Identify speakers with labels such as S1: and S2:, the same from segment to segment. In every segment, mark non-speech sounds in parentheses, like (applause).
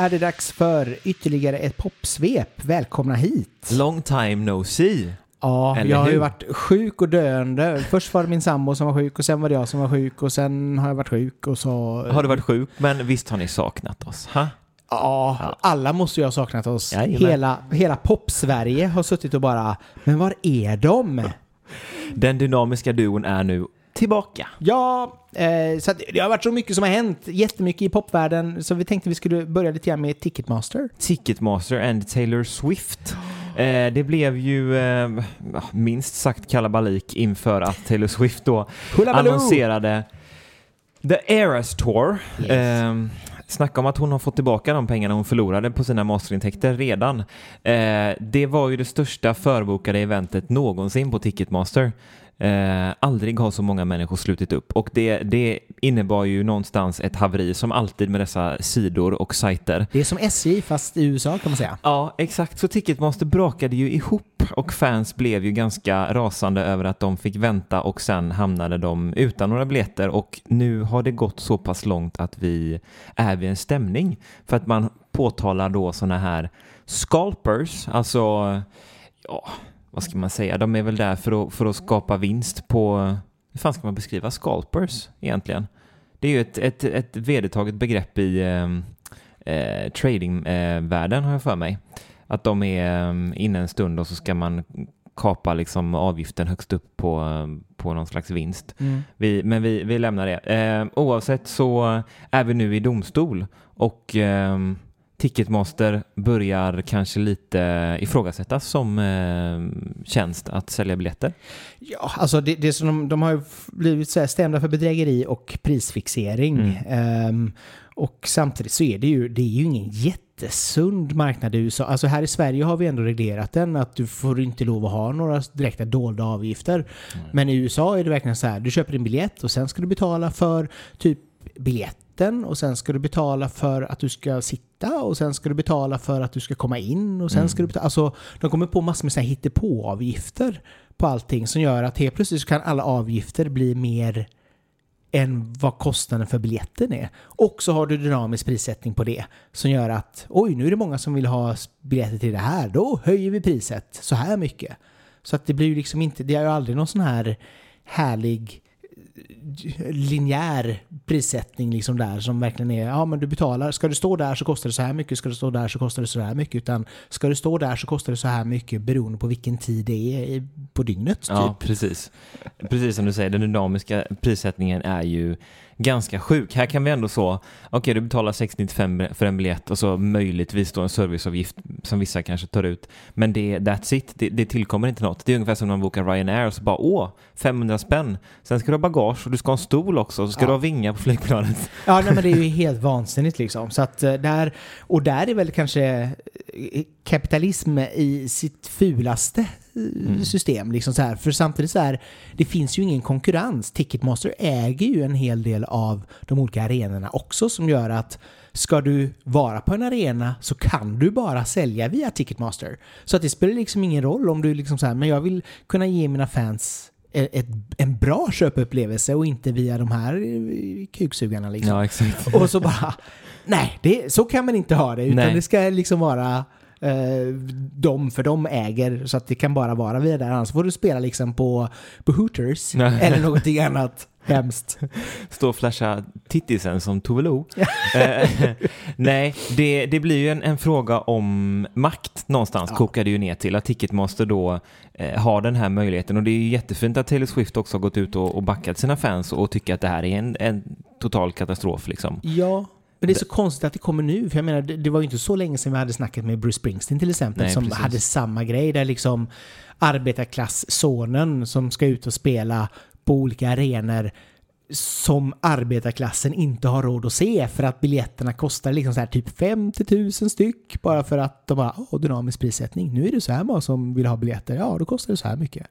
S1: Är det dags för ytterligare ett popsvep. Välkomna hit!
S2: Long time no see.
S1: Ja,
S2: Eller
S1: jag har ju
S2: hur?
S1: varit sjuk och döende. Först var det min sambo som var sjuk och sen var det jag som var sjuk och sen har jag varit sjuk och så...
S2: Har du varit sjuk? Men visst har ni saknat oss? Ha?
S1: Ja, alla måste ju ha saknat oss.
S2: Jajamän.
S1: Hela, hela pop-Sverige har suttit och bara, men var är de?
S2: Den dynamiska duon är nu tillbaka.
S1: Ja, eh, så att det har varit så mycket som har hänt. Jättemycket i popvärlden. Så vi tänkte vi skulle börja lite grann med Ticketmaster.
S2: Ticketmaster and Taylor Swift. Eh, det blev ju eh, minst sagt kalabalik inför att Taylor Swift då
S1: Hullabaloo!
S2: annonserade The Eras Tour.
S1: Yes.
S2: Eh, snacka om att hon har fått tillbaka de pengarna hon förlorade på sina masterintäkter redan. Eh, det var ju det största förbokade eventet någonsin på Ticketmaster. Eh, aldrig har så många människor slutit upp och det, det innebar ju någonstans ett haveri som alltid med dessa sidor och sajter.
S1: Det är som SJ fast i USA kan man säga.
S2: Ja, exakt. Så Ticketmaster brakade ju ihop och fans blev ju ganska rasande över att de fick vänta och sen hamnade de utan några biljetter och nu har det gått så pass långt att vi är vid en stämning för att man påtalar då sådana här scalpers, alltså ja, vad ska man säga, de är väl där för att, för att skapa vinst på, hur fan ska man beskriva scalpers egentligen? Det är ju ett, ett, ett vedertaget begrepp i ehm, eh, tradingvärlden har jag för mig. Att de är um, inne en stund och så ska man kapa liksom avgiften högst upp på, på någon slags vinst. Vi, men vi, vi lämnar det. Eh, oavsett så är vi nu i domstol och ehm, Ticketmaster börjar kanske lite ifrågasättas som eh, tjänst att sälja biljetter.
S1: Ja, alltså det, det som de, de har blivit så här stämda för bedrägeri och prisfixering.
S2: Mm.
S1: Ehm, och samtidigt så är det ju, det är ju ingen jättesund marknad i USA. Alltså här i Sverige har vi ändå reglerat den att du får inte lov att ha några direkta dolda avgifter. Men i USA är det verkligen så här, du köper en biljett och sen ska du betala för typ biljetten och sen ska du betala för att du ska sitta och sen ska du betala för att du ska komma in och sen ska du betala, alltså de kommer på massor med sådana hittepå-avgifter på allting som gör att helt plötsligt kan alla avgifter bli mer än vad kostnaden för biljetten är. Och så har du dynamisk prissättning på det som gör att oj, nu är det många som vill ha biljetter till det här. Då höjer vi priset så här mycket. Så att det blir ju liksom inte, det är ju aldrig någon sån här härlig linjär prissättning liksom där som verkligen är, ja men du betalar, ska du stå där så kostar det så här mycket, ska du stå där så kostar det så här mycket, utan ska du stå där så kostar det så här mycket beroende på vilken tid det är på dygnet. Typ.
S2: Ja, precis. Precis som du säger, den dynamiska prissättningen är ju ganska sjuk. Här kan vi ändå så, okej du betalar 695 för en biljett och så möjligtvis då en serviceavgift som vissa kanske tar ut. Men det, that's it, det, det tillkommer inte något. Det är ungefär som när man bokar Ryanair och så bara åh, 500 spänn. Sen ska du ha bagage och du ska ha en stol också och så ska
S1: Ja.
S2: du ha vingar på flygplanet. (laughs)
S1: Ja, nej, men det är ju helt vansinnigt liksom. Så att eh, där, och där är väl kanske eh, kapitalism i sitt fulaste eh, system. Liksom så här. För samtidigt så här, det finns ju ingen konkurrens. Ticketmaster äger ju en hel del av de olika arenorna också som gör att ska du vara på en arena så kan du bara sälja via Ticketmaster. Så att det spelar liksom ingen roll om du liksom så här, men jag vill kunna ge mina fans ett, ett, en bra köpupplevelse och inte via de här eh, kuksugarna liksom.
S2: Ja, exakt.
S1: Och så bara, nej, det, så kan man inte ha det. Utan
S2: Nej.
S1: det ska liksom vara eh, de, för de äger, så att det kan bara vara via där. Annars får du spela liksom på, på Hooters
S2: Nej.
S1: eller någonting annat hemskt.
S2: Stå och flasha tittisen som Tove. Eh, Nej, det, det blir ju en, en fråga om makt någonstans,
S1: Ja.
S2: kokar det ju ner till. Att Ticketmaster då eh, har den här möjligheten. Och det är ju jättefint att Taylor Swift också har gått ut och, och backat sina fans och tycker att det här är en, en total katastrof liksom.
S1: Ja, men det är så konstigt att det kommer nu. För jag menar, det, det var ju inte så länge sedan vi hade snackat med Bruce Springsteen till exempel,
S2: Nej,
S1: som
S2: precis.
S1: hade samma grej där liksom arbetarklasssonen som ska ut och spela på olika arenor som arbetarklassen inte har råd att se för att biljetterna kostar liksom så här typ 50 000 styck bara för att de åh, dynamisk prissättning. Nu är det så här många som vill ha biljetter. Ja, då kostar det så här mycket.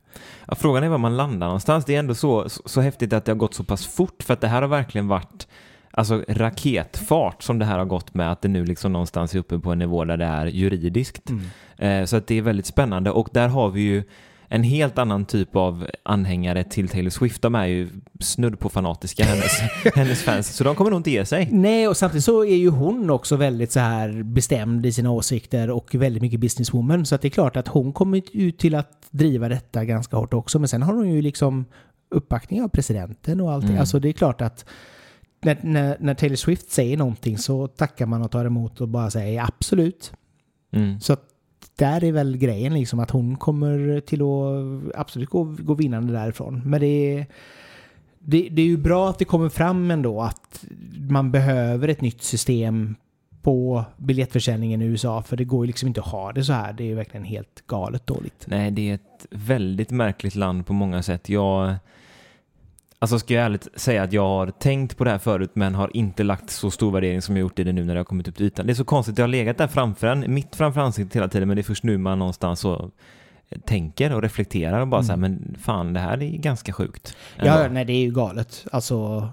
S2: Ja, frågan är var man landar någonstans. Det är ändå så, så, så häftigt att det har gått så pass fort för att det här har verkligen varit alltså raketfart som det här har gått med att det nu liksom någonstans är uppe på en nivå där det är juridiskt. Eh, så att det är väldigt spännande och där har vi ju en helt annan typ av anhängare till Taylor Swift. De är ju snudd på fanatiska, hennes, (laughs) hennes fans. Så de kommer nog inte ge sig.
S1: Nej, och samtidigt så är ju hon också väldigt så här bestämd i sina åsikter och väldigt mycket businesswoman. Så att det är klart att hon kommer ut till att driva detta ganska hårt också. Men sen har hon ju liksom uppbackning av presidenten och allting.
S2: Mm.
S1: Alltså det är klart att när, när, när Taylor Swift säger någonting så tackar man och tar emot och bara säger absolut.
S2: Mm.
S1: Så där är väl grejen liksom att hon kommer till att absolut gå, gå vinnande därifrån. Men det är, det, det är ju bra att det kommer fram ändå att man behöver ett nytt system på biljettförsäljningen i USA. För det går ju liksom inte att ha det så här. Det är ju verkligen helt galet dåligt.
S2: Nej, det är ett väldigt märkligt land på många sätt. Jag... Alltså ska jag ärligt säga att jag har tänkt på det här förut men har inte lagt så stor värdering som jag gjort i det nu när det har kommit upp till ytan. Det är så konstigt, jag har legat där framför en, mitt framför ansiktet hela tiden men det är först nu man någonstans så tänker och reflekterar och bara
S1: Mm.
S2: så här, men fan det här är ganska sjukt.
S1: Ja, nej det är ju galet. Alltså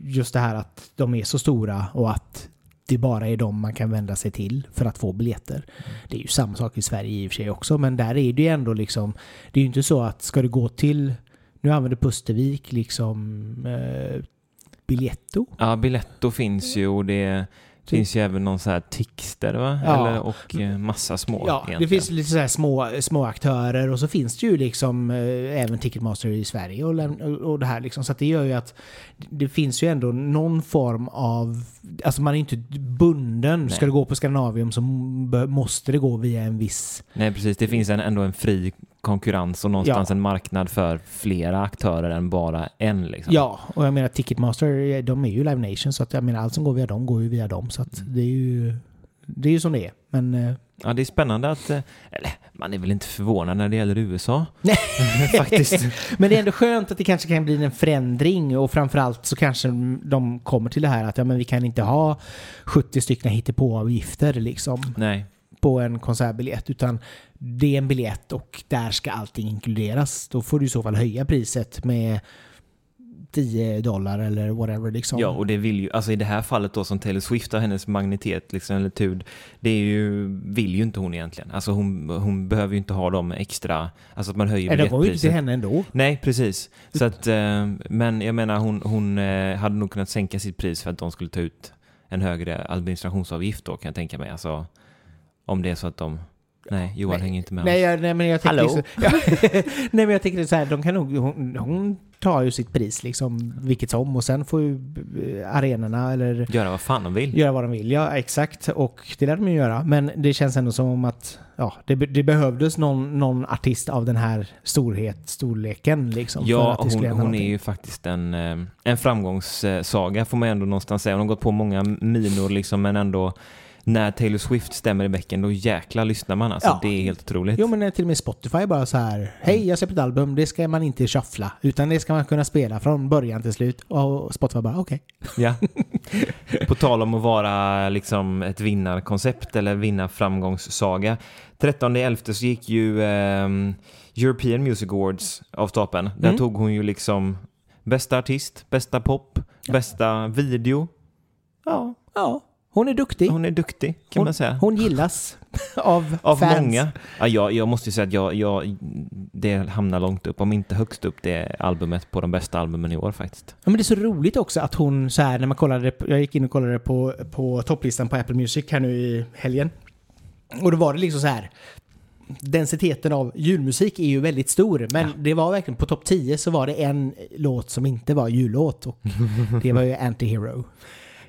S1: just det här att de är så stora och att det bara är de man kan vända sig till för att få biljetter. Det är ju samma sak i Sverige i och för sig också, men där är det ju ändå liksom... Det är ju inte så att ska du gå till... Nu använder Pustervik liksom eh, Biletto.
S2: Ja, Biletto finns ju och det finns ju även någon så här Tixter va?
S1: Ja.
S2: Eller, och eh, massa små
S1: Ja,
S2: egentligen.
S1: det finns lite så här små, små aktörer och så finns det ju liksom eh, även Ticketmaster i Sverige och, och, det här liksom. Så att det gör ju att det finns ju ändå någon form av... Alltså man är inte bunden.
S2: Nej.
S1: Ska du gå på Skandinavium så måste det gå via en viss...
S2: Nej, precis. Det finns en, ändå en fri konkurrens och någonstans
S1: Ja.
S2: en marknad för flera aktörer än bara en. Liksom.
S1: Ja, och jag menar Ticketmaster, de är ju Live Nation så att jag menar allt som går via dem går ju via dem. Så att det är ju... Det är ju som det är. Men... eh,
S2: Ja, det är spännande att... eh, Eller, man är väl inte förvånad när det gäller USA.
S1: Nej. (laughs)
S2: Faktiskt. (laughs)
S1: Men det är ändå skönt att det kanske kan bli en förändring och framförallt så kanske de kommer till det här att ja, men vi kan inte ha 70 stycken hittepåavgifter liksom
S2: Nej.
S1: på en konsertbiljett utan det är en biljett och där ska allting inkluderas. Då får du i så fall höja priset med 10 dollar eller whatever liksom.
S2: Ja, och det vill ju... Alltså i det här fallet då som Taylor Swift och hennes magnetet, liksom, eller tud, det är ju, vill ju inte hon egentligen. Alltså hon, hon behöver ju inte ha dem extra... Alltså att man höjer
S1: Nej, det går ju inte till
S2: biljettpriset.
S1: henne ändå.
S2: Nej, precis. Så att, eh, men jag menar, hon, hon eh, hade nog kunnat sänka sitt pris för att de skulle ta ut en högre administrationsavgift då, kan jag tänka mig. Alltså, om det är så att de... Nej, Johan
S1: Nej,
S2: hänger inte med.
S1: Nej, jag, nej men jag tänker
S2: Hallå?
S1: så, (laughs) ja, Nej men jag tänker så här, de kan nog, hon, hon tar ju sitt pris liksom vilket som och sen får ju eh, arenorna eller
S2: Göra vad fan de vill.
S1: göra vad de vill. Ja, exakt. Och det lär de ju göra. Men det känns ändå som om att ja, det, det behövdes någon, någon artist av den här storhet, storleken liksom.
S2: Ja, hon, hon är
S1: någonting.
S2: ju faktiskt en, eh, en framgångssaga får man ändå någonstans säga. Hon har gått på många minor liksom, men ändå när Taylor Swift stämmer i bäcken, då jäkla lyssnar man alltså.
S1: Ja.
S2: Det är helt otroligt.
S1: Jo men till och med Spotify bara så här Hej jag släpper ett album, det ska man inte shuffla Utan det ska man kunna spela från början till slut Och Spotify bara okej
S2: Ja. (laughs) På tal om att vara liksom ett vinnarkoncept eller vinnarframgångssaga. 13.11 så gick ju ehm, European Music Awards av stapeln. Där
S1: Mm.
S2: tog hon ju liksom bästa artist, bästa pop, bästa video. Ja,
S1: Ja, hon är duktig
S2: hon är duktig kan man säga.
S1: Hon gillas (laughs) av,
S2: Av
S1: fans
S2: många. Ja, jag, jag måste ju säga att jag, jag, det hamnar långt upp, om inte högst upp, det albumet på de bästa albumen i år faktiskt.
S1: Ja, men det är så roligt också att hon så här när man kollade, jag gick in och kollade på, på topplistan på Apple Music här nu i helgen. Och då var det liksom så här. Densiteten av julmusik är ju väldigt stor, men
S2: Ja.
S1: det var verkligen på topp 10 så var det en låt som inte var jullåt och (laughs) det var ju Anti-Hero.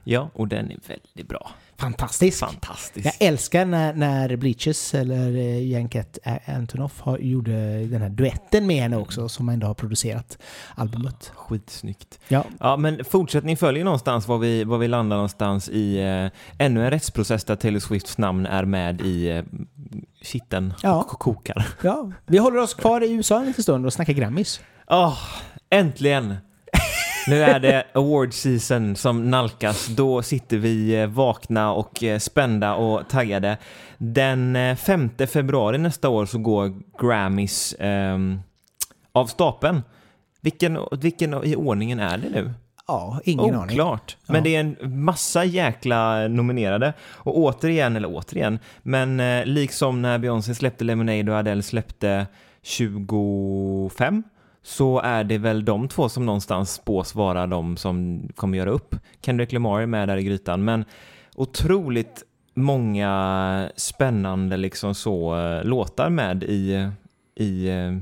S2: Ja, och den är väldigt bra.
S1: Fantastisk!
S2: Fantastisk.
S1: Jag älskar när, när Bleachers eller eh, Janket Antonoff har, gjorde den här duetten med henne också som ändå har producerat albumet.
S2: Skitsnyggt.
S1: Ja,
S2: Ja, men fortsättning följer någonstans var vi, var vi landar någonstans i eh, ännu en rättsprocess där Taylor Swifts namn är med i eh, kitten
S1: Ja.
S2: och kokar.
S1: ja. Vi håller oss kvar i USA en liten stund och snackar Grammys.
S2: Åh, äntligen! Nu är det award season som nalkas. Då sitter vi eh, vakna och eh, spända och taggade. Den eh, 5 februari nästa år så går Grammys ehm, av stapeln. Vilken, vilken i ordningen är det nu?
S1: Ja, ingen aning.
S2: Oklart.
S1: Ja.
S2: Men det är en massa jäkla nominerade. Och återigen, eller återigen, men eh, liksom när Beyoncé släppte Lemonade och Adele släppte 25 så är det väl de två som någonstans spås vara de som kommer göra upp. Kendrick Lamar är med där i grytan, men otroligt många spännande liksom så uh, låtar med i, i uh,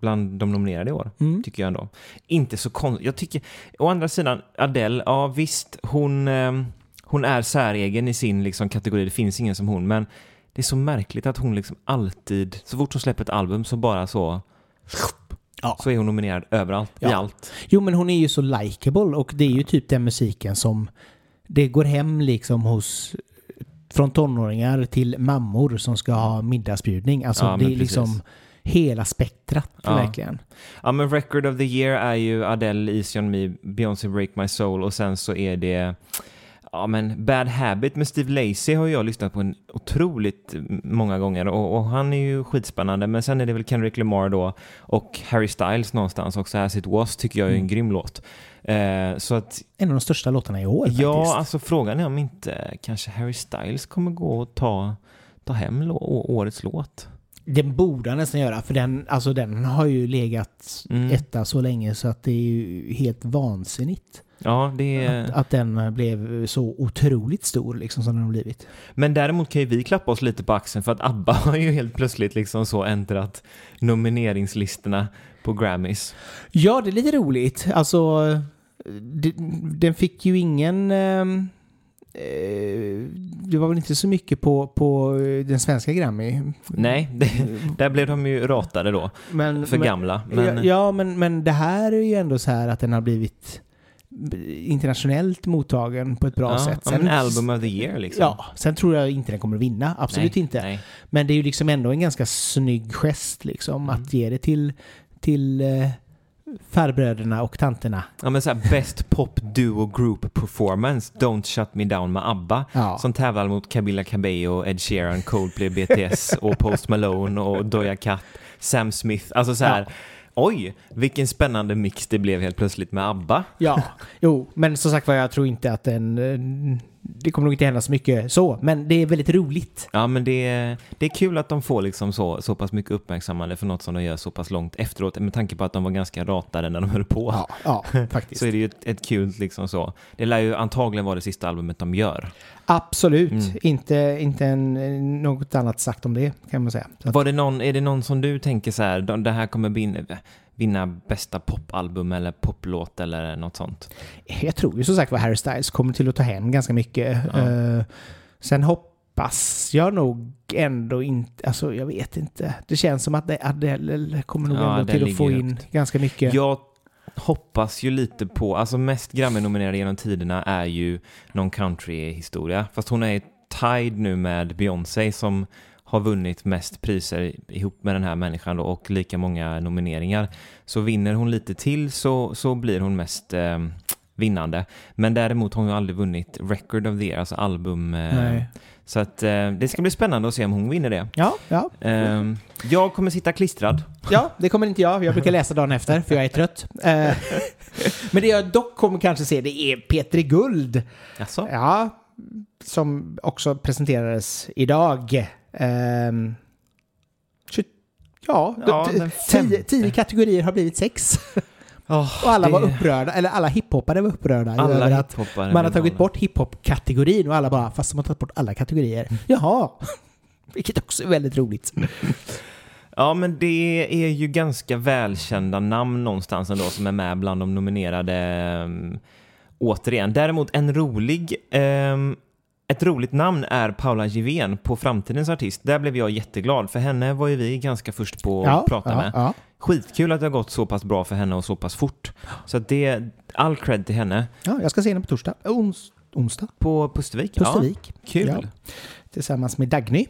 S2: bland de nominerade i år, mm. tycker jag ändå. Inte så konstigt. Jag tycker, å andra sidan, Adele, ja visst, hon, uh, hon är säregen i sin liksom, kategori, det finns ingen som hon, men det är så märkligt att hon liksom alltid, så fort hon släpper ett album så bara så Ja. så är hon nominerad överallt, ja. i allt.
S1: Jo, men hon är ju så likable och det är ju typ den musiken som det går hem liksom hos från tonåringar till mammor som ska ha middagsbjudning. Alltså ja, det är liksom hela spektrat ja. verkligen.
S2: Ja men Record of the Year är ju Adele, Easy on Me, Beyoncé Break My Soul och sen så är det Ja men Bad Habit med Steve Lacey har jag lyssnat på en otroligt många gånger och, och, han är ju skitspännande men sen är det väl Kendrick Lamar då och Harry Styles någonstans också, As It Was tycker jag är en mm. grym låt.
S1: Eh, så att, en av de största låtarna i år
S2: Ja,
S1: faktiskt.
S2: alltså frågan är om inte kanske Harry Styles kommer gå och ta, ta hem årets låt.
S1: Den borde han nästan göra, för den, alltså den har ju legat mm. etta så länge så att det är ju helt vansinnigt.
S2: Ja, det
S1: att, att den blev så otroligt stor liksom som den har blivit.
S2: Men däremot kan ju vi klappa oss lite på axeln för att ABBA (laughs) har ju helt plötsligt liksom så ändrat nomineringslistorna på Grammys.
S1: Ja, det är lite roligt. Alltså, den fick ju ingen... Ehm, eh, det var väl inte så mycket på, på den svenska Grammy?
S2: Nej, det, där blev de ju ratade då. Men, för men, gamla.
S1: Men... Ja, ja, men, men det här är ju ändå så här att den har blivit internationellt mottagen på ett bra
S2: ja,
S1: sätt.
S2: Sen, album of the year liksom.
S1: Ja, sen tror jag inte den kommer att vinna. Absolut nej, inte. Nej. Men det är ju liksom ändå en ganska snygg gest liksom mm. att ge det till, till eh, farbröderna och tanterna.
S2: Ja men såhär Best Pop Duo Group Performance, Don't Shut Me Down med ABBA. Ja. Som tävlar mot Camilla Cabello, Ed Sheeran, Coldplay, BTS och Post Malone och Doja Cat, Sam Smith. Alltså såhär ja Oj, vilken spännande mix det blev helt plötsligt med ABBA.
S1: Ja, jo, men som sagt var jag tror inte att den... Det kommer nog inte hända så mycket så, men det är väldigt roligt.
S2: Ja, men det är, det är kul att de får liksom så, så pass mycket uppmärksammande för något som de gör så pass långt efteråt, med tanke på att de var ganska ratade när de höll på.
S1: Ja, ja (laughs) faktiskt.
S2: så är det ju ett, ett kul liksom så. Det lär ju antagligen vara det sista albumet de gör.
S1: Absolut, mm. inte, inte en, något annat sagt om det kan man säga.
S2: Var det någon, är det någon som du tänker så här, det här kommer vinna, vinna bästa popalbum eller poplåt eller något sånt?
S1: Jag tror ju som sagt vad Harry Styles kommer till att ta hem ganska mycket. Ja. Uh, sen hoppas jag nog ändå inte, alltså jag vet inte. Det känns som att Adele kommer nog ja, ändå till att få in högt. ganska mycket.
S2: Jag hoppas ju lite på, alltså mest Grammy-nominerade genom tiderna är ju någon country-historia. Fast hon är tied nu med Beyoncé som har vunnit mest priser ihop med den här människan då, och lika många nomineringar. Så vinner hon lite till så, så blir hon mest eh, vinnande. Men däremot har hon ju aldrig vunnit Record of the Year, alltså album. Eh, så att eh, det ska bli spännande att se om hon vinner det.
S1: Ja, ja.
S2: Ehm, jag kommer sitta klistrad.
S1: Ja, det kommer inte jag. Jag brukar (laughs) läsa dagen efter, för jag är trött. Eh, men det jag dock kommer kanske se, det är Petri Guld.
S2: Jaså?
S1: Ja, som också presenterades idag. Um, ja, ja tio, tio kategorier har blivit sex. Oh, och alla det... var upprörda, eller alla hiphoppare var upprörda alla över att man har tagit bort hiphop-kategorin och alla bara, fast de har tagit bort alla kategorier. Mm. Jaha! (laughs) Vilket också är väldigt roligt.
S2: Ja, men det är ju ganska välkända namn någonstans ändå som är med bland de nominerade. Um, återigen. Däremot en rolig um, ett roligt namn är Paula Givén på Framtidens artist. Där blev jag jätteglad, för henne var ju vi ganska först på att ja, prata ja, med. Ja. Skitkul att det har gått så pass bra för henne och så pass fort. Så det, all cred till henne.
S1: Ja, jag ska se henne på torsdag. Ons, onsdag.
S2: På Pustervik?
S1: Pustervik.
S2: Kul.
S1: Tillsammans med Dagny.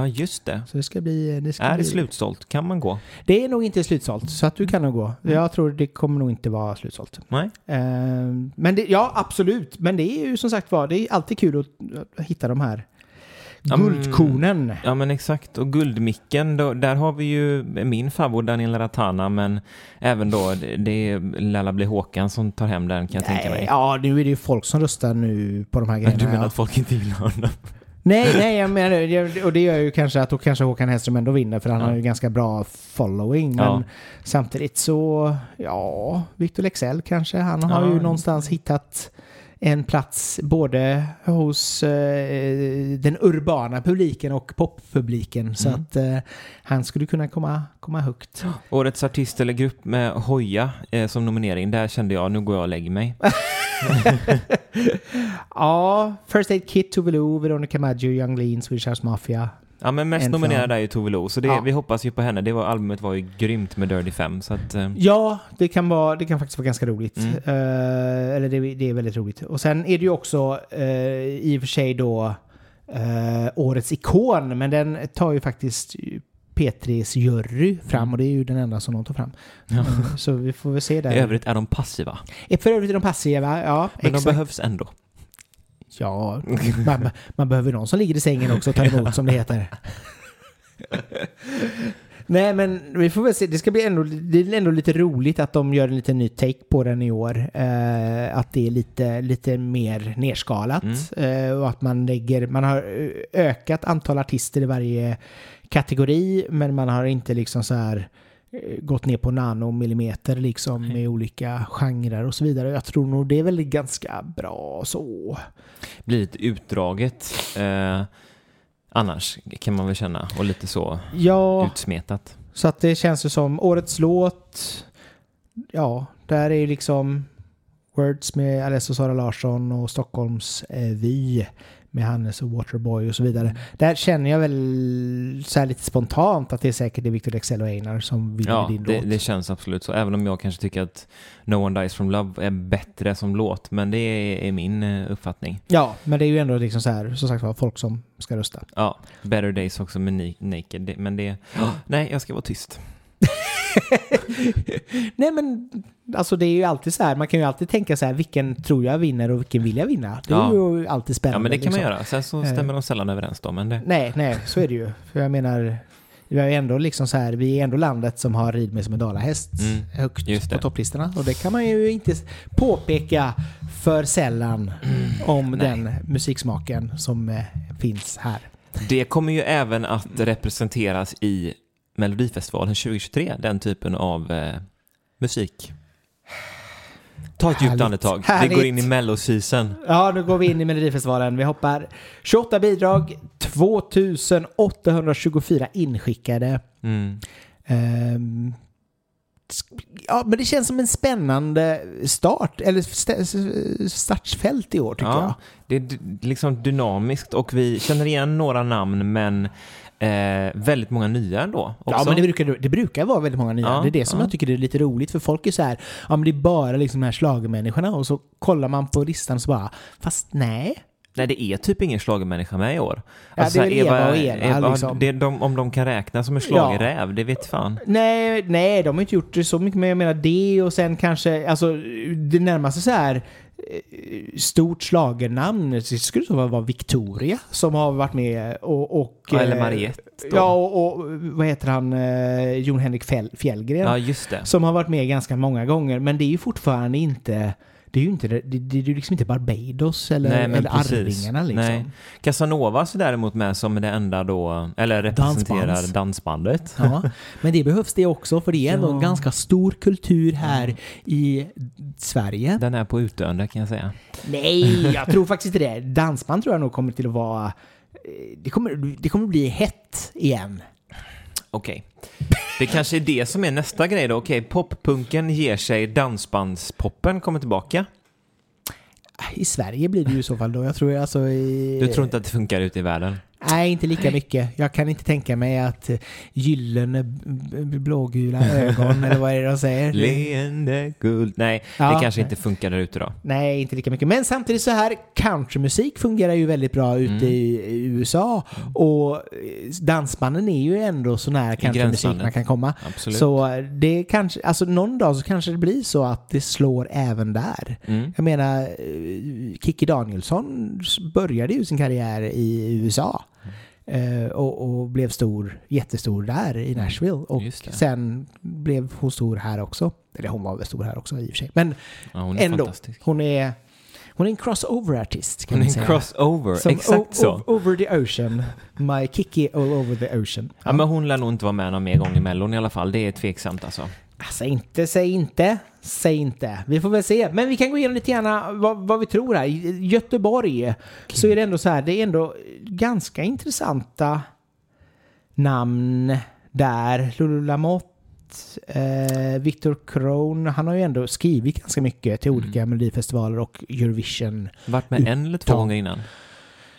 S2: Ja, just det.
S1: Så det ska bli... Det ska
S2: är
S1: bli...
S2: det slutsålt? Kan man gå?
S1: Det är nog inte slutsålt, så att du kan nog gå. Mm. Jag tror det kommer nog inte vara slutsålt.
S2: Nej.
S1: Uh, men det, ja, absolut. Men det är ju som sagt var, det är alltid kul att, hitta de här guldkornen.
S2: Ja, ja men exakt. Och guldmicken, då, där har vi ju min favorit Daniel Ratana, men även då det är Lalla bli Håkan som tar hem den kan jag Nej, tänka mig.
S1: Ja, nu är det ju folk som röstar nu på de här (laughs) grejerna.
S2: Du menar att folk inte gillar honom?
S1: Nej, nej, jag menar. Och det gör ju kanske att då kanske Håkan Hellström ändå vinner för han
S2: Ja.
S1: har ju ganska bra following. Men
S2: Ja.
S1: samtidigt så, ja, Victor Lexell kanske. Han har
S2: Ja.
S1: ju någonstans hittat en plats både hos eh, den urbana publiken och poppubliken. Så
S2: Mm.
S1: att eh, han skulle kunna komma, komma högt.
S2: Årets artist eller grupp med Hoja eh, som nominering, där kände jag nu går jag och lägger mig. (laughs)
S1: Ja, First Aid Kit, Tove Lo, Veronica Maggio, Young Lean, Swedish House Mafia.
S2: Ja men mest nominerad är ju Tove Lo, så det,
S1: Ja.
S2: vi hoppas ju på henne. Det var, albumet var ju grymt med Dirty Fem, så att... Eh,
S1: Ja, det kan, vara, det kan faktiskt vara ganska roligt.
S2: Mm.
S1: Eh, eller det, det är väldigt roligt. Och sen är det ju också eh, i och för sig då eh, årets ikon, men den tar ju faktiskt P3s jury fram
S2: Mm.
S1: och det är ju den enda som de tar fram.
S2: Ja.
S1: Eh, Så vi får väl se där.
S2: I övrigt är de passiva,
S1: För övrigt är de passiva, ja.
S2: men de
S1: exakt.
S2: behövs ändå.
S1: Ja, man, man behöver någon som ligger i sängen också och tar emot som det heter. Nej men vi får väl se, det ska bli ändå, det är ändå lite roligt att de gör en liten ny take på den i år. Eh, att det är lite, lite mer nerskalat. Eh, och att man lägger, man har ökat antal artister i varje kategori men man har inte liksom så här gått ner på nanomillimeter liksom med olika genrer och så vidare. Jag tror nog det är väl ganska bra så.
S2: Blir lite utdraget. Eh, annars kan man väl känna, och lite så
S1: Ja,
S2: utsmetat.
S1: så att det känns ju som årets låt. Ja, där är ju liksom Words med Alessio Sara Larsson och Stockholms eh, Vy med Hannes och Waterboy och så vidare. Där känner jag väl så här lite spontant att det är säkert det Victor Lexell och Einar som vinner
S2: Ja,
S1: din
S2: det,
S1: låt.
S2: det känns absolut så. Även om jag kanske tycker att No One Dies From Love är bättre som låt. Men det är, min eh, uppfattning.
S1: Ja, men det är ju ändå liksom så här, som sagt var, folk som ska rösta.
S2: Ja, Better Days också med Naked. Men det... (gasps) Nej, jag ska vara tyst. (laughs)
S1: Nej men, alltså det är ju alltid så här, man kan ju alltid tänka så här, vilken tror jag vinner och vilken vill jag vinna? Det är
S2: Ja.
S1: ju alltid spännande.
S2: Ja, men det kan man
S1: liksom.
S2: göra. Sen så
S1: Eh.
S2: stämmer de sällan överens då, men det...
S1: Nej, nej, så är det ju. För jag menar, vi är ändå liksom så här, vi är ändå landet som har rid med som en dalahäst
S2: Mm,
S1: högt på topplistorna. Och det kan man ju inte påpeka för sällan om
S2: Mm. Nej.
S1: den musiksmaken som eh, finns här.
S2: Det kommer ju även att representeras i Melodifestivalen 2023, den typen av eh, musik. Ta ett djupt andetag.
S1: Härligt.
S2: Vi går in i melloseason.
S1: Ja, nu går vi in i Melodifestivalen. Vi hoppar 28 bidrag, 2824 inskickade.
S2: Mm.
S1: Ehm, ja, men det känns som en spännande start, eller st- startfält i år tycker jag.
S2: Ja, det är liksom dynamiskt och vi känner igen några namn men eh, väldigt många nya ändå. Också.
S1: Ja, men det brukar, det brukar vara väldigt många nya.
S2: Ja,
S1: det är det som
S2: ja.
S1: jag tycker är lite roligt, för folk är så här, ja men det är bara liksom de här schlagermänniskorna och så kollar man på listan och så bara, fast nej.
S2: Nej, det är typ ingen schlagermänniska med i år.
S1: Ja, det är
S2: här,
S1: Eva och Eva, liksom.
S2: det de, om de kan räkna som en schlagerräv, det vet fan.
S1: Nej, nej, de har inte gjort det så mycket, men jag menar det och sen kanske, alltså det närmaste så här stort schlagernamn det skulle så vara Victoria som har varit med och... och
S2: Ja, eller
S1: eh,
S2: Mariette då.
S1: Ja, och, och vad heter han, eh, Jon Henrik Fjäll, Fjällgren.
S2: Ja, just det.
S1: Som har varit med ganska många gånger, men det är ju fortfarande inte... Det är ju inte, det, det, är ju liksom inte Barbados eller,
S2: Nej,
S1: eller. Arvingarna liksom.
S2: Nej. Casanovas är däremot med som det enda då, eller representerar
S1: Dansbands.
S2: dansbandet.
S1: Ja, men det behövs det också för det är ändå en
S2: Ja.
S1: ganska stor kultur här i Sverige.
S2: Den är på utdöende kan jag säga.
S1: Nej, jag tror faktiskt inte det. Dansband tror jag nog kommer till att vara... eh, Det kommer, det kommer bli hett igen.
S2: Okej. Det kanske är det som är nästa grej då. Okej, poppunken ger sig, dansbandspoppen kommer tillbaka.
S1: I Sverige blir det ju i så fall då. Jag tror alltså i...
S2: Du tror inte att det funkar ute i världen?
S1: Nej, inte lika mycket. Jag kan inte tänka mig att eh, gyllene blågula ögon, eller vad är det de säger? (laughs)
S2: Leende guld. Nej,
S1: Ja.
S2: det kanske inte funkar där ute då.
S1: Nej, inte lika mycket. Men samtidigt så här, countrymusik fungerar ju väldigt bra ute
S2: Mm.
S1: i, USA. Och eh, dansbanden är ju ändå så nära countrymusik man kan komma.
S2: Absolut.
S1: Så det kanske, alltså någon dag så kanske det blir så att det slår även där.
S2: Mm.
S1: Jag menar, eh, Kikki Danielsson började ju sin karriär i USA. Eh, Och, och blev stor, jättestor där i Nashville. Och sen blev hon stor här också. Eller hon var väl stor här också i och för sig. Men
S2: Ja, hon är
S1: ändå. hon är, Hon är en crossover-artist kan
S2: Hon är
S1: man
S2: en
S1: säga.
S2: crossover,
S1: Som
S2: exakt så.
S1: Over the ocean. My Kiki all over the ocean.
S2: Ja, men hon lär nog inte vara med någon mer gång i Mellon i alla fall. Det är tveksamt alltså.
S1: Alltså inte, säg inte, säg inte. Vi får väl se. Men vi kan gå igenom lite grann vad, vad vi tror här. I Göteborg så är det ändå så här, det är ändå ganska intressanta namn där. Lulu Lamotte, eh, Victor Crone, han har ju ändå skrivit ganska mycket till olika melodifestivaler och Eurovision.
S2: Varit med en eller två gånger innan?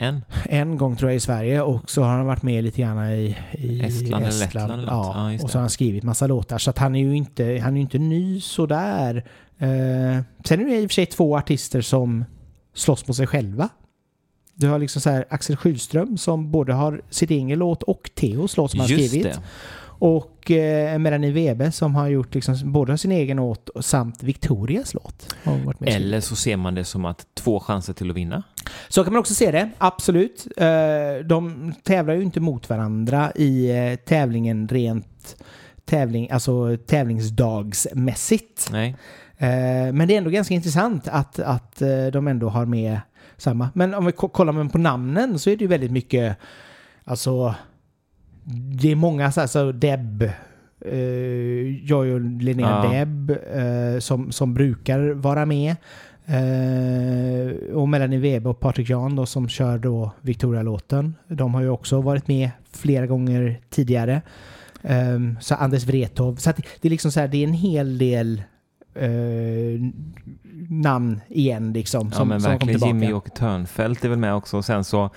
S2: En?
S1: En gång tror jag i Sverige och så har han varit med lite grann i, i
S2: Estland eller Lettland eller.
S1: Ja,
S2: Ja,
S1: och så har han skrivit massa låtar. Så att han är ju inte, han är inte ny sådär. Eh, sen är det i och för sig två artister som slåss mot sig själva. Du har liksom så här Axel Schylström som både har sitt egen låt och Theos låt som han skrivit.
S2: det.
S1: Och eh, Melanie Webe som har gjort liksom både sin egen låt samt Victorias låt.
S2: Eller så ser man det som att två chanser till att vinna.
S1: Så kan man också se det, absolut. Eh, De tävlar ju inte mot varandra i eh, tävlingen rent tävling, alltså tävlingsdagsmässigt.
S2: Nej.
S1: Eh, Men det är ändå ganska intressant att, att eh, de ändå har med samma. Men om vi ko- kollar på namnen så är det ju väldigt mycket, alltså det är många så här, så Deb, eh, jag och Linnea
S2: Ja.
S1: Deb eh, som, som brukar vara med. Eh, och Melanie Weber och Patrik Jan då som kör då Victoria-låten. De har ju också varit med flera gånger tidigare. Um, så Anders Wrethov. Så det, det är liksom så här, det är en hel del eh, namn igen liksom.
S2: Ja
S1: som,
S2: men
S1: som
S2: verkligen. Jimmy och Törnfält är väl med också. Och sen så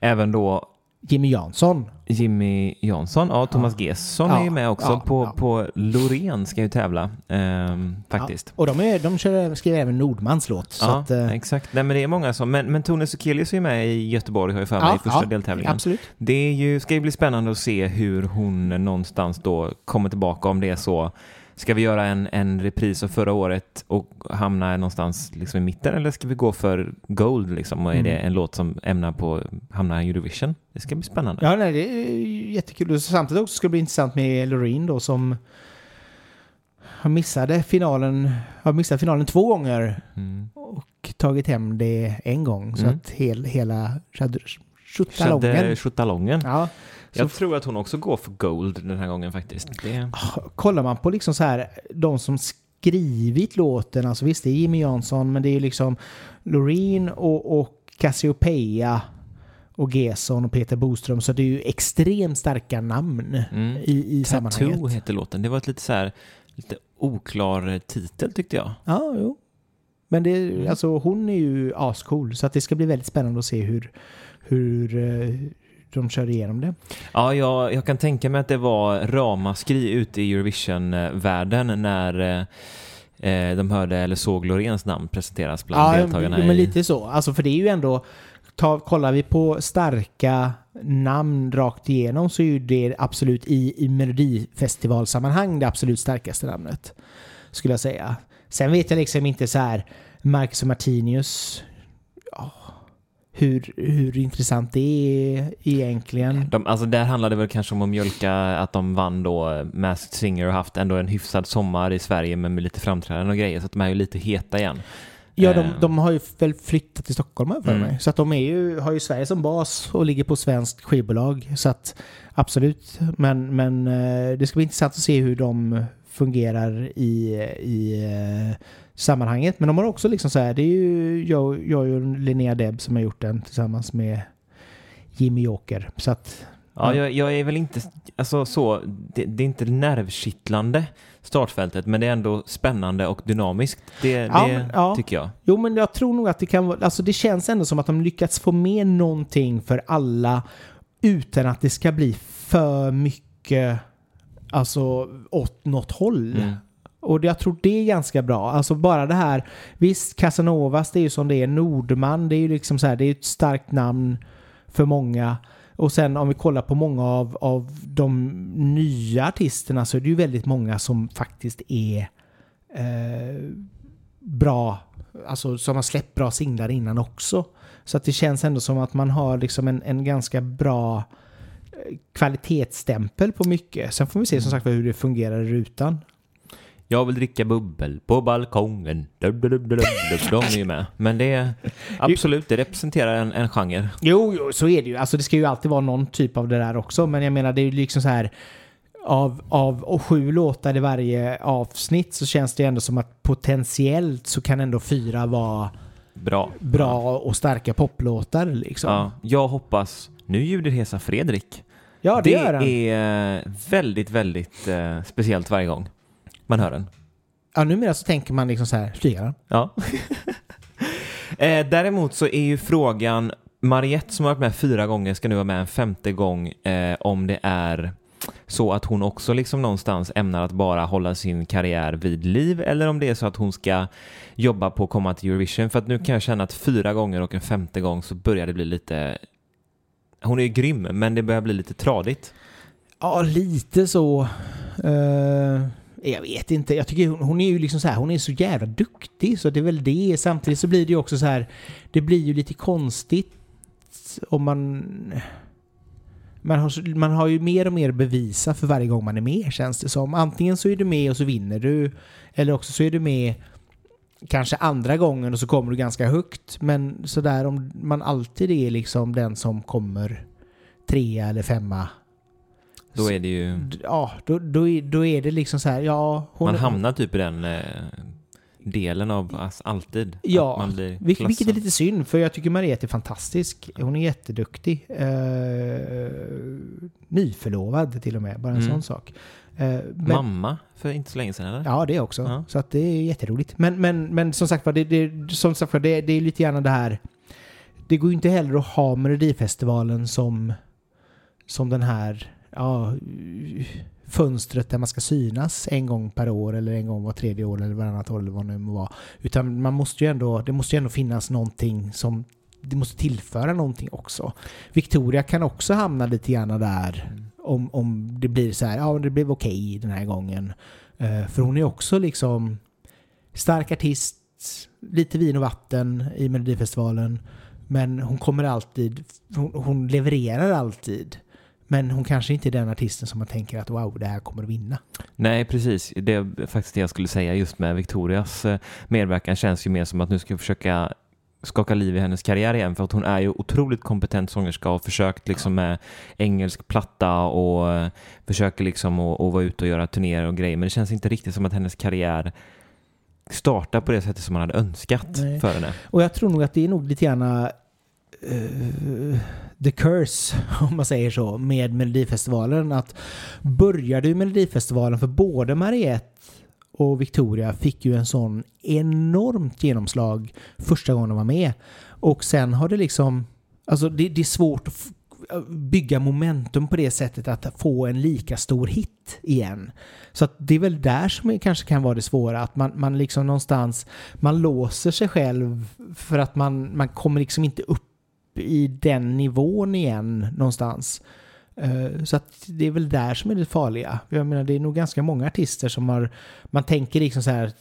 S2: även då
S1: Jimmy Jansson.
S2: Jimmy Jansson. Ja, Thomas Gesson
S1: Ja,
S2: är ju med också.
S1: ja,
S2: på,
S1: ja.
S2: på Loreen ska ju tävla. ehm, faktiskt.
S1: Ja, och de, är, de kör, skriver även Nordmans låt.
S2: Ja,
S1: att, eh,
S2: exakt. Nej, men det är många som... Men, men Tone Sekelius är ju med i Göteborg, har jag för mig,
S1: ja,
S2: i första
S1: ja,
S2: deltävlingen.
S1: Absolut.
S2: Det är ju, ska ju bli spännande att se hur hon någonstans då kommer tillbaka om det är så. Ska vi göra en, en repris av förra året och hamna någonstans liksom i mitten eller ska vi gå för Gold liksom? Och är det
S1: Mm.
S2: en låt som ämnar på hamna i Eurovision? Det ska bli spännande.
S1: Ja, nej, det är jättekul. Och samtidigt också ska det bli intressant med Loreen då som har missade finalen, har missat finalen två gånger
S2: Mm.
S1: och tagit hem det en gång. Så
S2: Mm.
S1: att hel, hela
S2: Chadde
S1: tjottalongen.
S2: Chuttalongen.
S1: Ja,
S2: Jag tror att hon också går för Gold den här gången faktiskt. Det,
S1: kollar man på liksom så här, de som skrivit låten, alltså visst det är Jimmy Jansson, men det är ju liksom Loreen och, och Cassiopeia och Gesson och Peter Boström, så det är ju extremt starka namn
S2: mm.
S1: i, i
S2: Tattoo
S1: sammanhanget.
S2: heter låten. Det var ett lite så här, lite oklar titel tyckte jag.
S1: Ja, jo. Men det,
S2: Mm.
S1: alltså, hon är ju ascool, så att det ska bli väldigt spännande att se hur, hur eh, de kör igenom det.
S2: Ja, jag, jag kan tänka mig att det var ramaskri ute i Eurovision-världen när eh, eh, de hörde eller såg Loreens namn presenteras bland deltagarna.
S1: men
S2: i,
S1: lite så. Alltså, för det är ju ändå, ta, kollar vi på starka namn rakt igenom så är ju det absolut i, i melodifestivalsammanhang det absolut starkaste namnet. Skulle jag säga. Sen vet jag liksom inte så här, Marcus och Martinius, ja, hur, hur intressant det är egentligen.
S2: de, alltså där handlade det väl kanske om att mjölka att de vann då Masked Singer och haft ändå en hyfsad sommar i Sverige med lite framträdanden och grejer så att de är ju lite heta igen.
S1: Ja, de,
S2: Eh.
S1: de har ju väl flyttat till Stockholm för
S2: Mm.
S1: mig. Så att de är ju, har ju Sverige som bas och ligger på svenskt skivbolag. Så att absolut. Men, men eh, det ska bli intressant att se hur de fungerar i, i eh, sammanhanget. Men de har också liksom så här, det är ju jag, jag och Linnea Deb som har gjort den tillsammans med Jimmy Joker. Så att
S2: Ja, jag, jag är väl inte, alltså så, det, det är inte nervkittlande startfältet men det är ändå spännande och dynamiskt. Det,
S1: Ja,
S2: det
S1: men- ja.
S2: tycker jag.
S1: Jo, men jag tror nog att det kan vara... Alltså det känns ändå som att de lyckats få med någonting för alla utan att det ska bli för mycket alltså åt något håll.
S2: Mm.
S1: Och jag tror det är ganska bra. Alltså bara det här, visst Casanovas det är ju som det är, Nordman det är ju liksom så här, det är ett starkt namn för många. Och sen om vi kollar på många av, av de nya artisterna så är det ju väldigt många som faktiskt är eh, bra, alltså som har släppt bra singlar innan också. Så att det känns ändå som att man har liksom en, en ganska bra eh, kvalitetsstämpel på mycket. Sen får vi se som sagt hur det fungerar i rutan.
S2: Jag vill dricka bubbel på balkongen. Dub, dub, dub, dub, dub. (laughs) De är ju med. Men det är absolut, det representerar en, en genre.
S1: Jo, jo, så är det ju. Alltså det ska ju alltid vara någon typ av det där också. Men jag menar, det är ju liksom så här av, av och sju låtar i varje avsnitt så känns det ändå som att potentiellt så kan ändå fyra vara
S2: Bra.
S1: bra och starka poplåtar liksom.
S2: Ja, jag hoppas, nu ljuder Hesa Fredrik.
S1: Ja, det,
S2: Det
S1: gör han.
S2: är väldigt, väldigt eh, speciellt varje gång man hör den.
S1: Ja, numera så tänker man liksom så här, flygaren.
S2: Ja. (laughs) eh, däremot så är ju frågan, Mariette som har varit med fyra gånger ska nu vara med en femte gång eh, om det är så att hon också liksom någonstans ämnar att bara hålla sin karriär vid liv eller om det är så att hon ska jobba på att komma till Eurovision. För att nu kan jag känna att fyra gånger och en femte gång så börjar det bli lite... Hon är ju grym, men det börjar bli lite tradigt.
S1: Ja, lite så. Eh, jag vet inte. Jag tycker hon, hon är ju liksom så här, hon är så jävla duktig så det är väl det. Samtidigt så blir det ju också så här, det blir ju lite konstigt om man... Man har, man har ju mer och mer att bevisa för varje gång man är med känns det som. Antingen så är du med och så vinner du. Eller också så är du med kanske andra gången och så kommer du ganska högt. Men sådär om man alltid är liksom den som kommer trea eller femma
S2: då är det ju...
S1: ja, då, då, är, då är det liksom så här, ja... Hon,
S2: Man hamnar typ i den eh, delen av alltså, alltid.
S1: Ja,
S2: att man blir
S1: Vil- vilket är lite synd, för jag tycker Mariette är fantastisk. Hon är jätteduktig. Eh, nyförlovad till och med, bara en
S2: Mm.
S1: sån sak. Eh, men,
S2: Mamma för inte så länge sedan eller?
S1: Ja, det också.
S2: Ja.
S1: Så att det är jätteroligt. Men, men, men som sagt var, det, det, som sagt var, det, det är lite grann det här... Det går ju inte heller att ha Melodifestivalen som, som den här ja, fönstret där man ska synas en gång per år eller en gång var tredje år eller varannat år eller vad det nu må vara. Utan man måste ju ändå, det måste ju ändå finnas någonting som det måste tillföra någonting också. Victoria kan också hamna lite grann där om, om det blir så här, ja det blev okej den här gången. Eh, för hon är också liksom stark artist, lite vin och vatten i Melodifestivalen. Men hon kommer alltid, hon, hon levererar alltid. Men hon kanske inte är den artisten som man tänker att wow, det här kommer att vinna.
S2: Nej, precis. Det är faktiskt det jag skulle säga just med Victorias eh, medverkan känns ju mer som att nu ska jag försöka skaka liv i hennes karriär igen för att hon är ju otroligt kompetent sångerska och försökt liksom med engelsk platta och eh, försöker liksom att, att vara ute och göra turnéer och grejer men det känns inte riktigt som att hennes karriär startar på det sättet som man hade önskat
S1: Nej.
S2: för henne.
S1: Och jag tror nog att det är nog lite grann eh, Eh, the curse, (laughs) om man säger så, med Melodifestivalen. Att började ju Melodifestivalen, för både Mariette och Victoria fick ju en sån enormt genomslag första gången de var med. Och sen har det liksom, alltså det, det är svårt att bygga momentum på det sättet att få en lika stor hit igen. Så att det är väl där som det kanske kan vara det svåra, att man, man liksom någonstans, man låser sig själv för att man, man kommer liksom inte upp i den nivån igen någonstans. Eh, Så att det är väl där som är det farliga. Jag menar det är nog ganska många artister som har, man tänker liksom så här,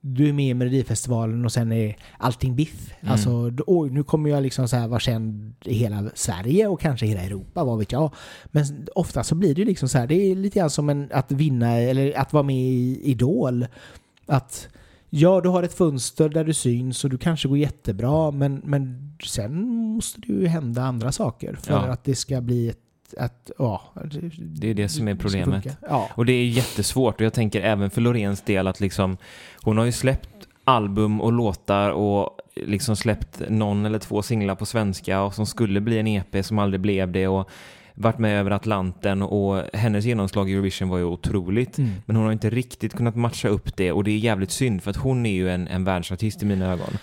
S1: du är med i Melodifestivalen och sen är allting biff.
S2: Mm.
S1: Alltså, oj, nu kommer jag liksom så här vara känd i hela Sverige och kanske hela Europa, vad vet jag. Men ofta så blir det liksom så här, det är lite grann som en, att vinna eller att vara med i Idol. Att ja, du har ett fönster där du syns och du kanske går jättebra, men, men sen måste det ju hända andra saker för
S2: Ja.
S1: att det ska bli ett, ett ja,
S2: Det är det som är problemet.
S1: Ja.
S2: Och det är jättesvårt och jag tänker även för Loreens del att liksom hon har ju släppt album och låtar och liksom släppt någon eller två singlar på svenska och som skulle bli en EP som aldrig blev det och varit med över Atlanten och hennes genomslag i Eurovision var ju otroligt.
S1: Mm.
S2: Men hon har inte riktigt kunnat matcha upp det och det är jävligt synd för att hon är ju en, en världsartist i mina ögon.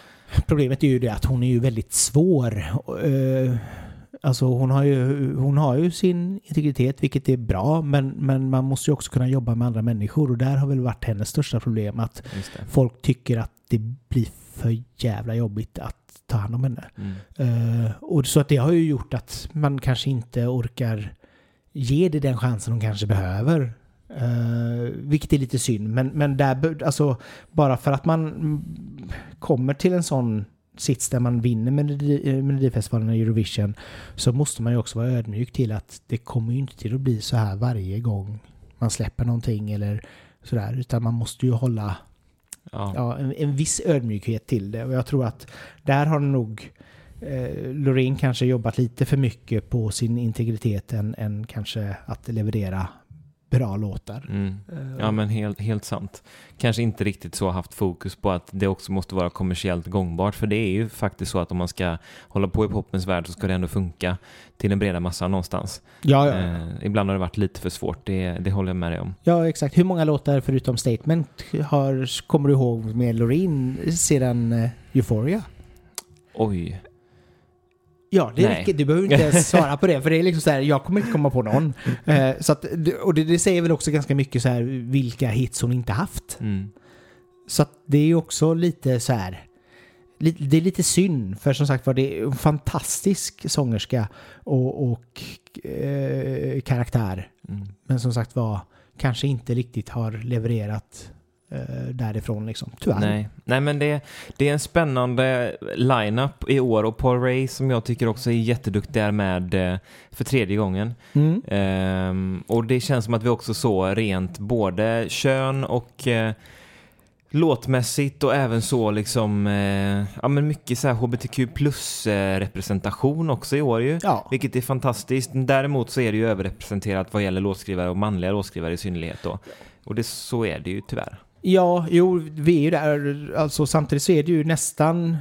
S1: Problemet är ju det att hon är ju väldigt svår. Eh, Alltså hon har, ju, hon har ju sin integritet, vilket är bra, men, men man måste ju också kunna jobba med andra människor och där har väl varit hennes största problem att folk tycker att det blir för jävla jobbigt att ta hand om henne.
S2: Mm.
S1: Eh, och så att det har ju gjort att man kanske inte orkar ge det den chansen hon kanske behöver. Uh, vilket är lite synd, men, men där, alltså, bara för att man mm, kommer till en sån sits där man vinner Melodi- eh, Melodifestivalen och Eurovision så måste man ju också vara ödmjuk till att det kommer ju inte till att bli så här varje gång man släpper någonting eller sådär, utan man måste ju hålla
S2: Ja.
S1: ja, en, en viss ödmjukhet till det. Och jag tror att där har nog eh, Loreen kanske jobbat lite för mycket på sin integritet än, än kanske att leverera bra låtar.
S2: Mm.
S1: Eh,
S2: Ja men helt, helt sant. Kanske inte riktigt så haft fokus på att det också måste vara kommersiellt gångbart. För det är ju faktiskt så att om man ska hålla på i popens värld så ska det ändå funka till den breda massan någonstans.
S1: ja, ja.
S2: Eh, ibland har det varit lite för svårt, det, det håller jag med dig om.
S1: ja, exakt. Hur många låtar förutom Statement har, kommer du ihåg med Loreen sedan eh, Euphoria?
S2: Oj.
S1: Ja, det
S2: Nej.
S1: räcker. Du behöver inte ens (laughs) svara på det. För det är liksom så här, jag kommer inte komma på någon. Eh, så att, och det, det säger väl också ganska mycket så här vilka hits hon inte haft.
S2: Mm.
S1: Så att det är ju också lite så här. Det är lite synd, för som sagt var det är en fantastisk sångerska och, och eh, karaktär.
S2: Mm.
S1: Men som sagt var kanske inte riktigt har levererat därifrån liksom. Tyvärr.
S2: Nej. Nej, men det, det är en spännande line-up i år och Paul Ray som jag tycker också är jätteduktig är med eh, för tredje gången.
S1: Mm.
S2: Ehm, och det känns som att vi också så rent både kön och eh, låtmässigt och även så liksom, eh, ja men mycket så här hbtq plus eh, representation också i år ju.
S1: Ja.
S2: Vilket är fantastiskt. Däremot så är det ju överrepresenterat vad gäller låtskrivare och manliga låtskrivare i synnerhet då. Och det, så är det ju tyvärr.
S1: Ja, jo, vi är ju där. Alltså samtidigt så är det ju nästan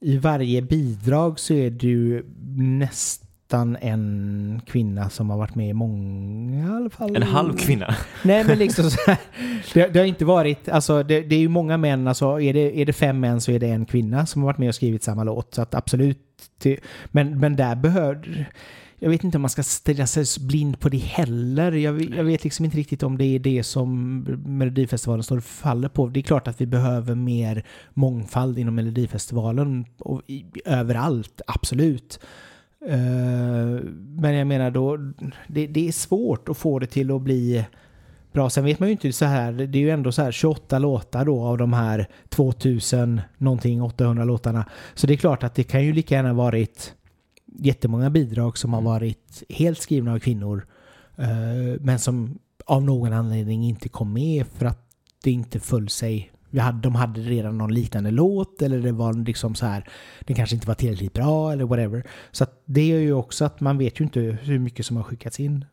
S1: i varje bidrag så är det ju nästan en kvinna som har varit med i många i alla fall.
S2: En halv kvinna.
S1: Nej, men liksom (laughs) så här, det, det har inte varit, alltså det, det är ju många män, alltså är det, är det fem män så är det en kvinna som har varit med och skrivit samma låt. Så att absolut, det, men, men där behöver, jag vet inte om man ska ställa sig blind på det heller. Jag, jag vet liksom inte riktigt om det är det som Melodifestivalen står och faller på. Det är klart att vi behöver mer mångfald inom Melodifestivalen och i, överallt, absolut. Eh, men jag menar då, det, det är svårt att få det till att bli bra. Sen vet man ju inte så här, det är ju ändå så här 28 låtar då av de här 2000 någonting 800 låtarna. Så det är klart att det kan ju lika gärna varit jättemånga bidrag som har varit helt skrivna av kvinnor. eh, men som av någon anledning inte kom med för att det inte föll sig. Vi hade, de hade redan någon liknande låt eller det var liksom så här, den kanske inte var tillräckligt bra eller whatever. Så det gör ju också att man vet ju inte hur mycket som har skickats in.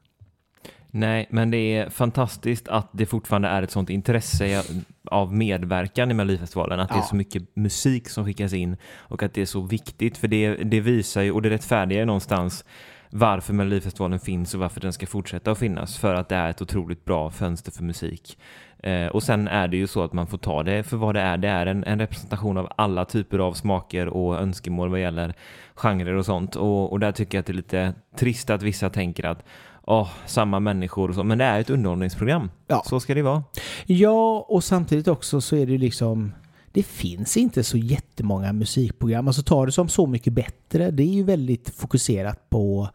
S2: Nej, men det är fantastiskt att det fortfarande är ett sånt intresse av medverkan i Melodifestivalen. Att det är
S1: Ja.
S2: så mycket musik som skickas in och att det är så viktigt. För det, det visar ju, och det rättfärdigar ju någonstans varför Melodifestivalen finns och varför den ska fortsätta att finnas. För att det är ett otroligt bra fönster för musik. Eh, och sen är det ju så att man får ta det för vad det är. Det är en, en representation av alla typer av smaker och önskemål vad gäller genrer och sånt. Och, och där tycker jag att det är lite trist att vissa tänker att åh, samma människor och så. Men det är ett underhållningsprogram.
S1: Ja.
S2: Så ska det vara.
S1: Ja, och samtidigt också så är det liksom det finns inte så jättemånga musikprogram. Alltså tar det som Så mycket bättre, det är ju väldigt fokuserat på...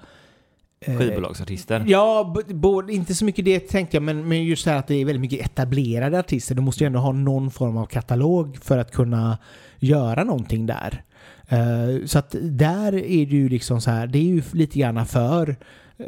S1: eh,
S2: Skivbolagsartister.
S1: Ja, både, inte så mycket det tänkte jag, men, men just det här att det är väldigt mycket etablerade artister. De måste ju ändå ha någon form av katalog för att kunna göra någonting där. Eh, så att där är det ju liksom så här, det är ju lite grann för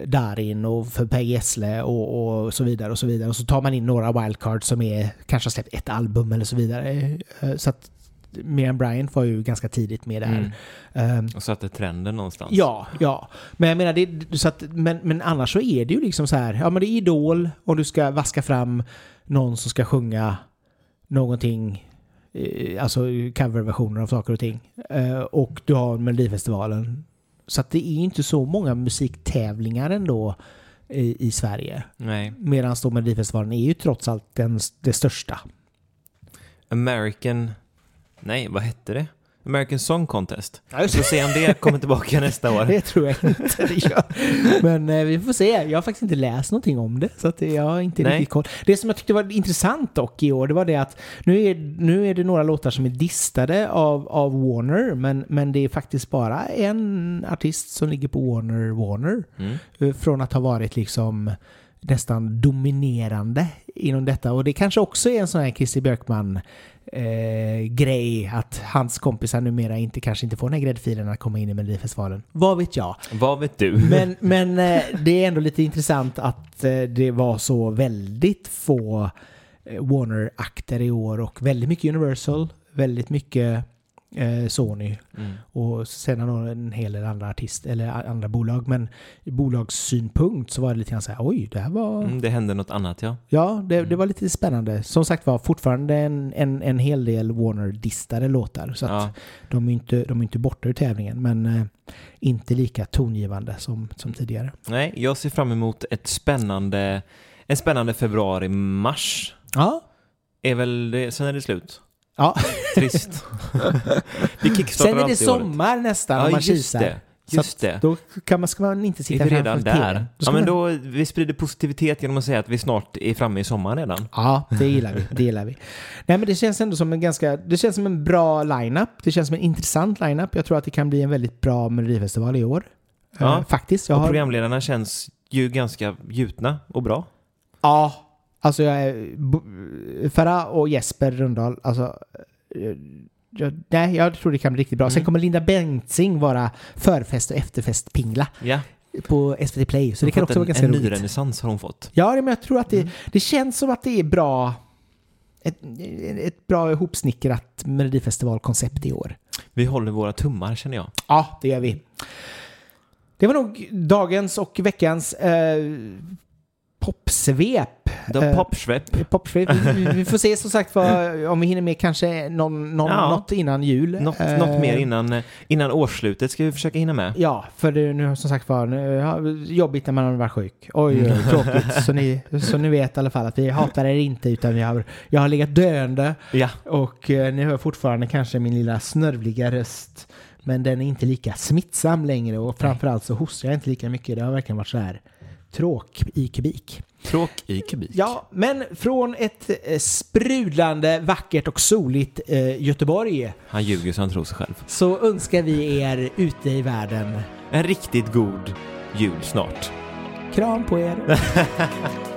S1: Darin och för Per Gessle och, och så vidare och så vidare. Och så tar man in några wildcards som är, kanske har släppt ett album eller så vidare. Eh, Så att Miriam Bryant var ju ganska tidigt med där.
S2: Mm.
S1: Eh,
S2: Och satte trenden någonstans.
S1: Ja, ja. Men jag menar, det, så att, men, men annars så är det ju liksom så här, ja men det är Idol och du ska vaska fram någon som ska sjunga någonting, eh, alltså coverversioner av saker och ting. Eh, och du har Melodifestivalen. Så att det är inte så många musiktävlingar ändå i, i Sverige.
S2: Nej.
S1: Medan då Melodifestivalen är ju trots allt den, det största.
S2: American... Nej, vad hette det? American Song Contest.
S1: Ja,
S2: Vi får se om det kommer tillbaka (laughs) nästa år.
S1: Det tror jag inte det gör. Men eh, vi får se. Jag har faktiskt inte läst någonting om det. Så att jag har inte
S2: Nej.
S1: riktigt koll. Det som jag tyckte var intressant dock i år, det var det att nu är, nu är det några låtar som är distade av, av Warner, men, men det är faktiskt bara en artist som ligger på Warner Warner.
S2: Mm.
S1: Eh, Från att ha varit liksom nästan dominerande inom detta. Och det kanske också är en sån här Christer Björkman eh, grej att hans kompisar numera inte, kanske inte får den här gräddfilen att komma in i Melodifestivalen. Vad vet jag?
S2: Vad vet du?
S1: Men, men eh, det är ändå lite intressant att eh, det var så väldigt få eh, Warner-akter i år och väldigt mycket Universal, väldigt mycket Sony
S2: Mm.
S1: och sen har en hel del andra artister eller andra bolag. Men i bolagssynpunkt så var det lite grann så här, oj, det här var...
S2: Mm, det hände något annat ja.
S1: Ja, det, det var lite spännande. Som sagt var, fortfarande en, en, en hel del Warner-distade låtar. Så
S2: ja.
S1: de är inte, de är inte borta ur tävlingen, men eh, inte lika tongivande som, som tidigare.
S2: Nej, jag ser fram emot ett spännande, en spännande februari-mars.
S1: Ja,
S2: Är väl det, sen är det slut.
S1: Ja.
S2: Trist. (laughs) Vi kickstartar
S1: Sen är det
S2: alltid året.
S1: sommar nästan om man
S2: just
S1: kisar.
S2: det. Just det.
S1: Då kan man, ska man inte
S2: Är
S1: sitta
S2: vi redan
S1: framför
S2: där?
S1: TVn. Då
S2: Ja, men
S1: man-
S2: då, vi sprider positivitet genom att säga att vi snart är framme i sommaren redan.
S1: Ja, det gillar vi. Det gillar vi. Nej, men det känns ändå som en ganska... Det känns som en bra lineup. Det känns som en intressant lineup. Jag tror att det kan bli en väldigt bra Melodifestival i år.
S2: Ja.
S1: Eh, faktiskt. Jag
S2: Och
S1: har,
S2: programledarna känns ju ganska gjutna och bra.
S1: Ja, alltså jag är... Farah och Jesper Rundahl, alltså... eh, Jag, nej, jag tror det kan bli riktigt bra. Sen
S2: Mm.
S1: kommer Linda Bengtzing vara förfest och efterfest-pingla
S2: Ja,
S1: på SVT Play. Så det kan också
S2: en,
S1: vara ganska
S2: en ny
S1: roligt.
S2: renässans har hon fått.
S1: Ja, men jag tror att det,
S2: Mm.
S1: det känns som att det är bra. Ett, ett bra ihopsnickrat Melodifestivalkoncept i år.
S2: Vi håller våra tummar känner jag.
S1: Ja, det gör vi. Det var nog dagens och veckans eh, popsvep.
S2: The
S1: Eh,
S2: Popsvep.
S1: Popsvep. Vi, får se som sagt vad, om vi hinner med kanske någon, någon,
S2: Ja.
S1: något innan jul.
S2: Något,
S1: Eh,
S2: något mer innan, innan årsslutet ska vi försöka hinna med.
S1: Ja, för det, nu som sagt var jobbigt när man har varit sjuk. Oj, oj, tråkigt. så, ni, så ni vet i alla fall att vi hatar er inte utan vi har, jag har legat döende
S2: Ja,
S1: och eh, ni hör fortfarande kanske min lilla snörvliga röst. Men den är inte lika smittsam längre och framförallt så hostar jag inte lika mycket. Det har verkligen varit så här tråk i kubik.
S2: tråk i kubik.
S1: Ja, men från ett eh, sprudlande, vackert och soligt eh, Göteborg
S2: Han ljuger så han tror sig själv.
S1: så önskar vi er ute i världen
S2: En riktigt god jul snart.
S1: kram på er. (laughs)